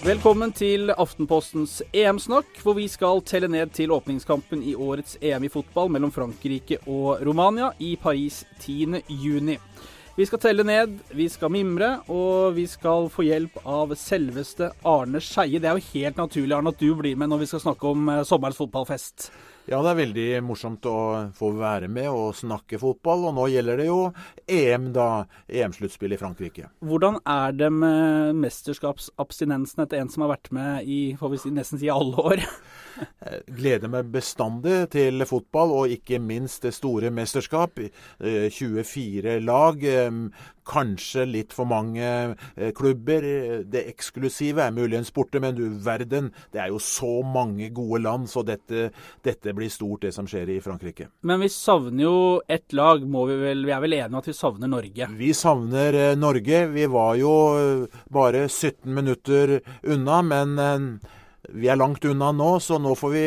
Velkommen til Aftenpostens EM-snakk, hvor vi skal telle ned til åpningskampen i årets EM i fotball mellom Frankrike og Romania i Paris 10.6. Vi skal telle ned, vi skal mimre, og vi skal få hjelp av selveste Arne Skeie. Det er jo helt naturlig Arne, at du blir med når vi skal snakke om eh, sommerens fotballfest. Ja, det er veldig morsomt å få være med og snakke fotball. Og nå gjelder det jo EM, da. EM-sluttspill i Frankrike. Hvordan er det med mesterskapsabstinensen etter en som har vært med i får vi si, nesten si alle år? Gleder meg bestandig til fotball, og ikke minst det store mesterskap. 24 lag. Kanskje litt for mange klubber. Det eksklusive er muligens borte, men du verden, det er jo så mange gode land, så dette, dette blir stort, det som skjer i Frankrike. Men vi savner jo ett lag, må vi vel Vi er vel enige om at vi savner Norge? Vi savner Norge. Vi var jo bare 17 minutter unna, men vi er langt unna nå, så nå får vi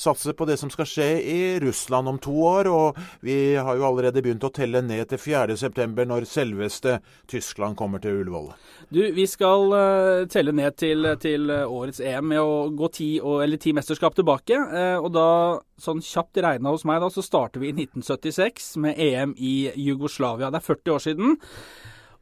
satse på det som skal skje i Russland om to år. Og vi har jo allerede begynt å telle ned til 4.9, når selveste Tyskland kommer til Ullevål. Du, vi skal uh, telle ned til, til, årets EM med å gå ti, eller ti mesterskap tilbake. Uh, og da, sånn kjapt regna hos meg, da, så starter vi i 1976 med EM i Jugoslavia. Det er 40 år siden.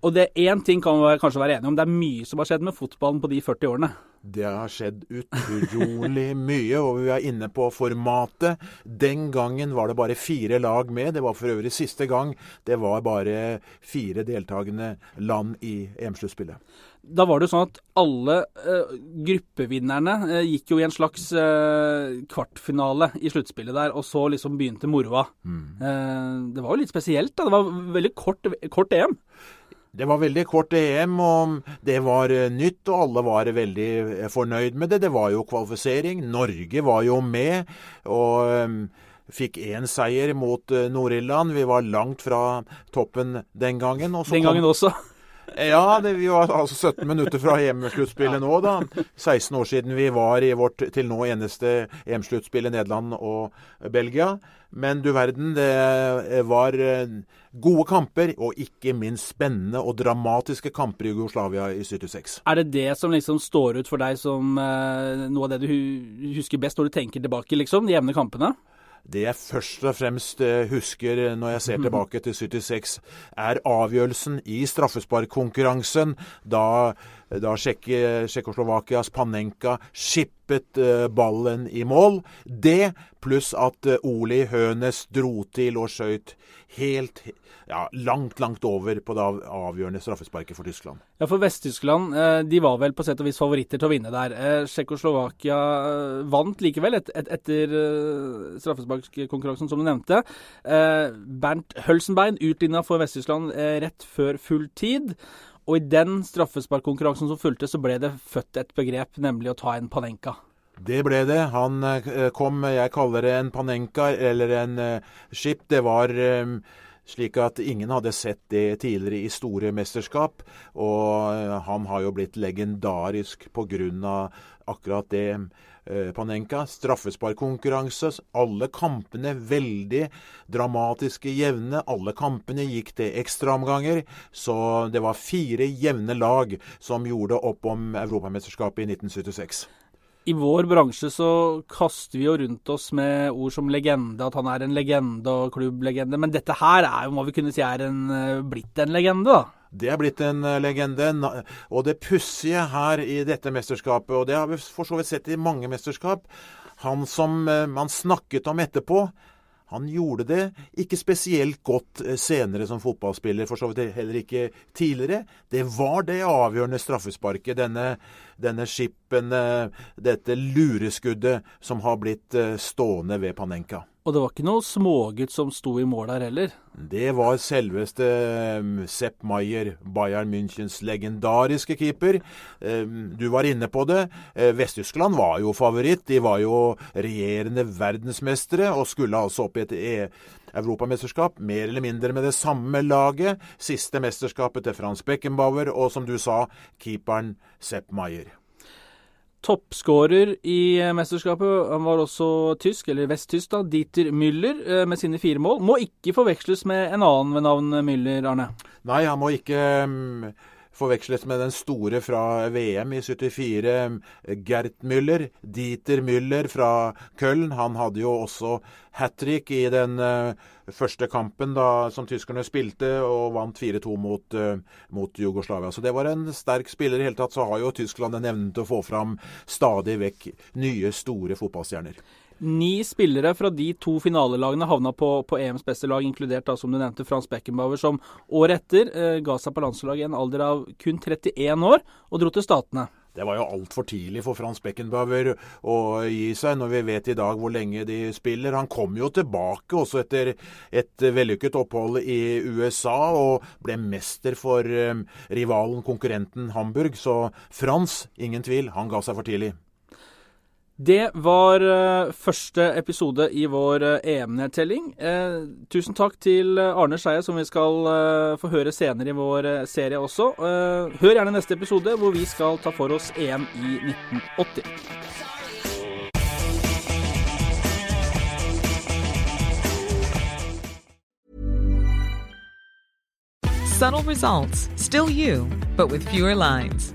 Og det én ting kan vi kanskje være enige om, det er mye som har skjedd med fotballen på de 40 årene. Det har skjedd utrolig mye, og vi er inne på formatet. Den gangen var det bare fire lag med. Det var for øvrig siste gang det var bare fire deltakende land i EM-sluttspillet. Da var det jo sånn at alle uh, gruppevinnerne uh, gikk jo i en slags uh, kvartfinale i sluttspillet der, og så liksom begynte moroa. Mm. det var jo litt spesielt, da. Det var veldig kort, kort EM. Det var veldig kort EM, og det var nytt, og alle var veldig fornøyd med det. Det var jo kvalifisering. Norge var jo med, og um, fikk én seier mot Nord-Irland. Vi var langt fra toppen den gangen. den gangen også? Ja, det, vi var altså 17 minutter fra EM-sluttspillet nå, da. 16 år siden vi var i vårt til nå eneste EM-sluttspill i Nederland og Belgia. Men du verden, det var eh, gode kamper, og ikke minst spennende og dramatiske kamper i Jugoslavia i 76. Er det det som liksom står ut for deg som eh, noe av det du husker best når du tenker tilbake, liksom? De jevne kampene? Det jeg først og fremst eh, husker når jeg ser tilbake til 76, er avgjørelsen i straffesparkkonkurransen da, da Tsjekkoslovakias Panenka skippet eh, ballen i mål. Det pluss at eh, Oli Hønes dro til og skøyt helt ja, langt, langt over på det avgjørende straffesparket for Tyskland. Ja, for Vest-Tyskland eh, de var vel på sett og vis favoritter til å vinne der. Eh, Tsjekkoslovakia eh, vant likevel et, et, etter straffesparkkonkurransen, som du nevnte. Bernt Hølsenbein utligna for Vest-Tyskland rett før full tid. Og i den straffesparkkonkurransen som fulgte, så ble det født et begrep, nemlig å ta en Panenka. Det ble det. Han kom, jeg kaller det en Panenka eller en skip. Det var slik at ingen hadde sett det tidligere i store mesterskap. Og eh, han har jo blitt legendarisk pga. akkurat det. Eh, Panenka. Straffesparkkonkurranse. Alle kampene veldig dramatiske jevne. Alle kampene gikk til ekstraomganger. Så det var fire jevne lag som gjorde opp om Europamesterskapet i 1976. I vår bransje så kaster vi jo rundt oss med ord som legende, at han er en legende og klubblegende. Men dette her er jo, må vi kunne si, er en, eh, blitt en legende, da? Det er blitt en eh, legende. Og det pussige her i dette mesterskapet, og det har vi for så vidt sett i mange mesterskap, han som eh, man snakket om etterpå, han gjorde det ikke spesielt godt eh, senere som fotballspiller, for så vidt heller ikke tidligere. Det var det avgjørende straffesparket, denne, denne skippen, eh, dette lureskuddet, som har blitt eh, stående ved Panenka. Og det var ikke noe smågutt som sto i mål der heller? Det var selveste um, Sepp Maier, Bayern Münchens legendariske keeper. Du var inne på det. Vest-Tyskland var jo favoritt. De var jo regjerende verdensmestere og skulle altså opp i et e Europamesterskap, mer eller mindre med det samme laget. Siste mesterskapet til Frans Beckenbauer og, som du sa, keeperen Sepp Maier. Toppskårer i eh, mesterskapet han var også tysk, eller vesttysk, da, Dieter Müller eh, med sine fire mål. Må ikke forveksles med en annen ved navn Müller, Arne? Nei, han må ikke um, forveksles med den store fra VM i 74, Gert Müller. Dieter Müller fra Köln. Han hadde jo også hat trick i den uh, første kampen da, som tyskerne spilte, og vant 4-2 mot, uh, mot, Jugoslavia. Så det var en sterk spiller. I hele tatt så har jo Tyskland en evne til å få fram stadig vekk nye, store fotballstjerner. Ni spillere fra de to finalelagene havna på, på EMs beste lag, inkludert da, som du nevnte, Frans Beckenbauer, som året etter eh, ga seg på landslaget i en alder av kun 31 år og dro til Statene. Det var jo altfor tidlig for Frans Beckenbauer å gi seg, når vi vet i dag hvor lenge de spiller. Han kom jo tilbake også etter et vellykket opphold i USA, og ble mester for um, rivalen, konkurrenten Hamburg. Så Frans, ingen tvil, han ga seg for tidlig. Det var uh, første episode i vår uh, EM-nedtelling. Uh, tusen takk til Arne Skeie, som vi skal få høre senere i vår serie også. hør gjerne neste episode, hvor vi skal ta for oss EM i 1980. Subtle results, still you, but with fewer lines.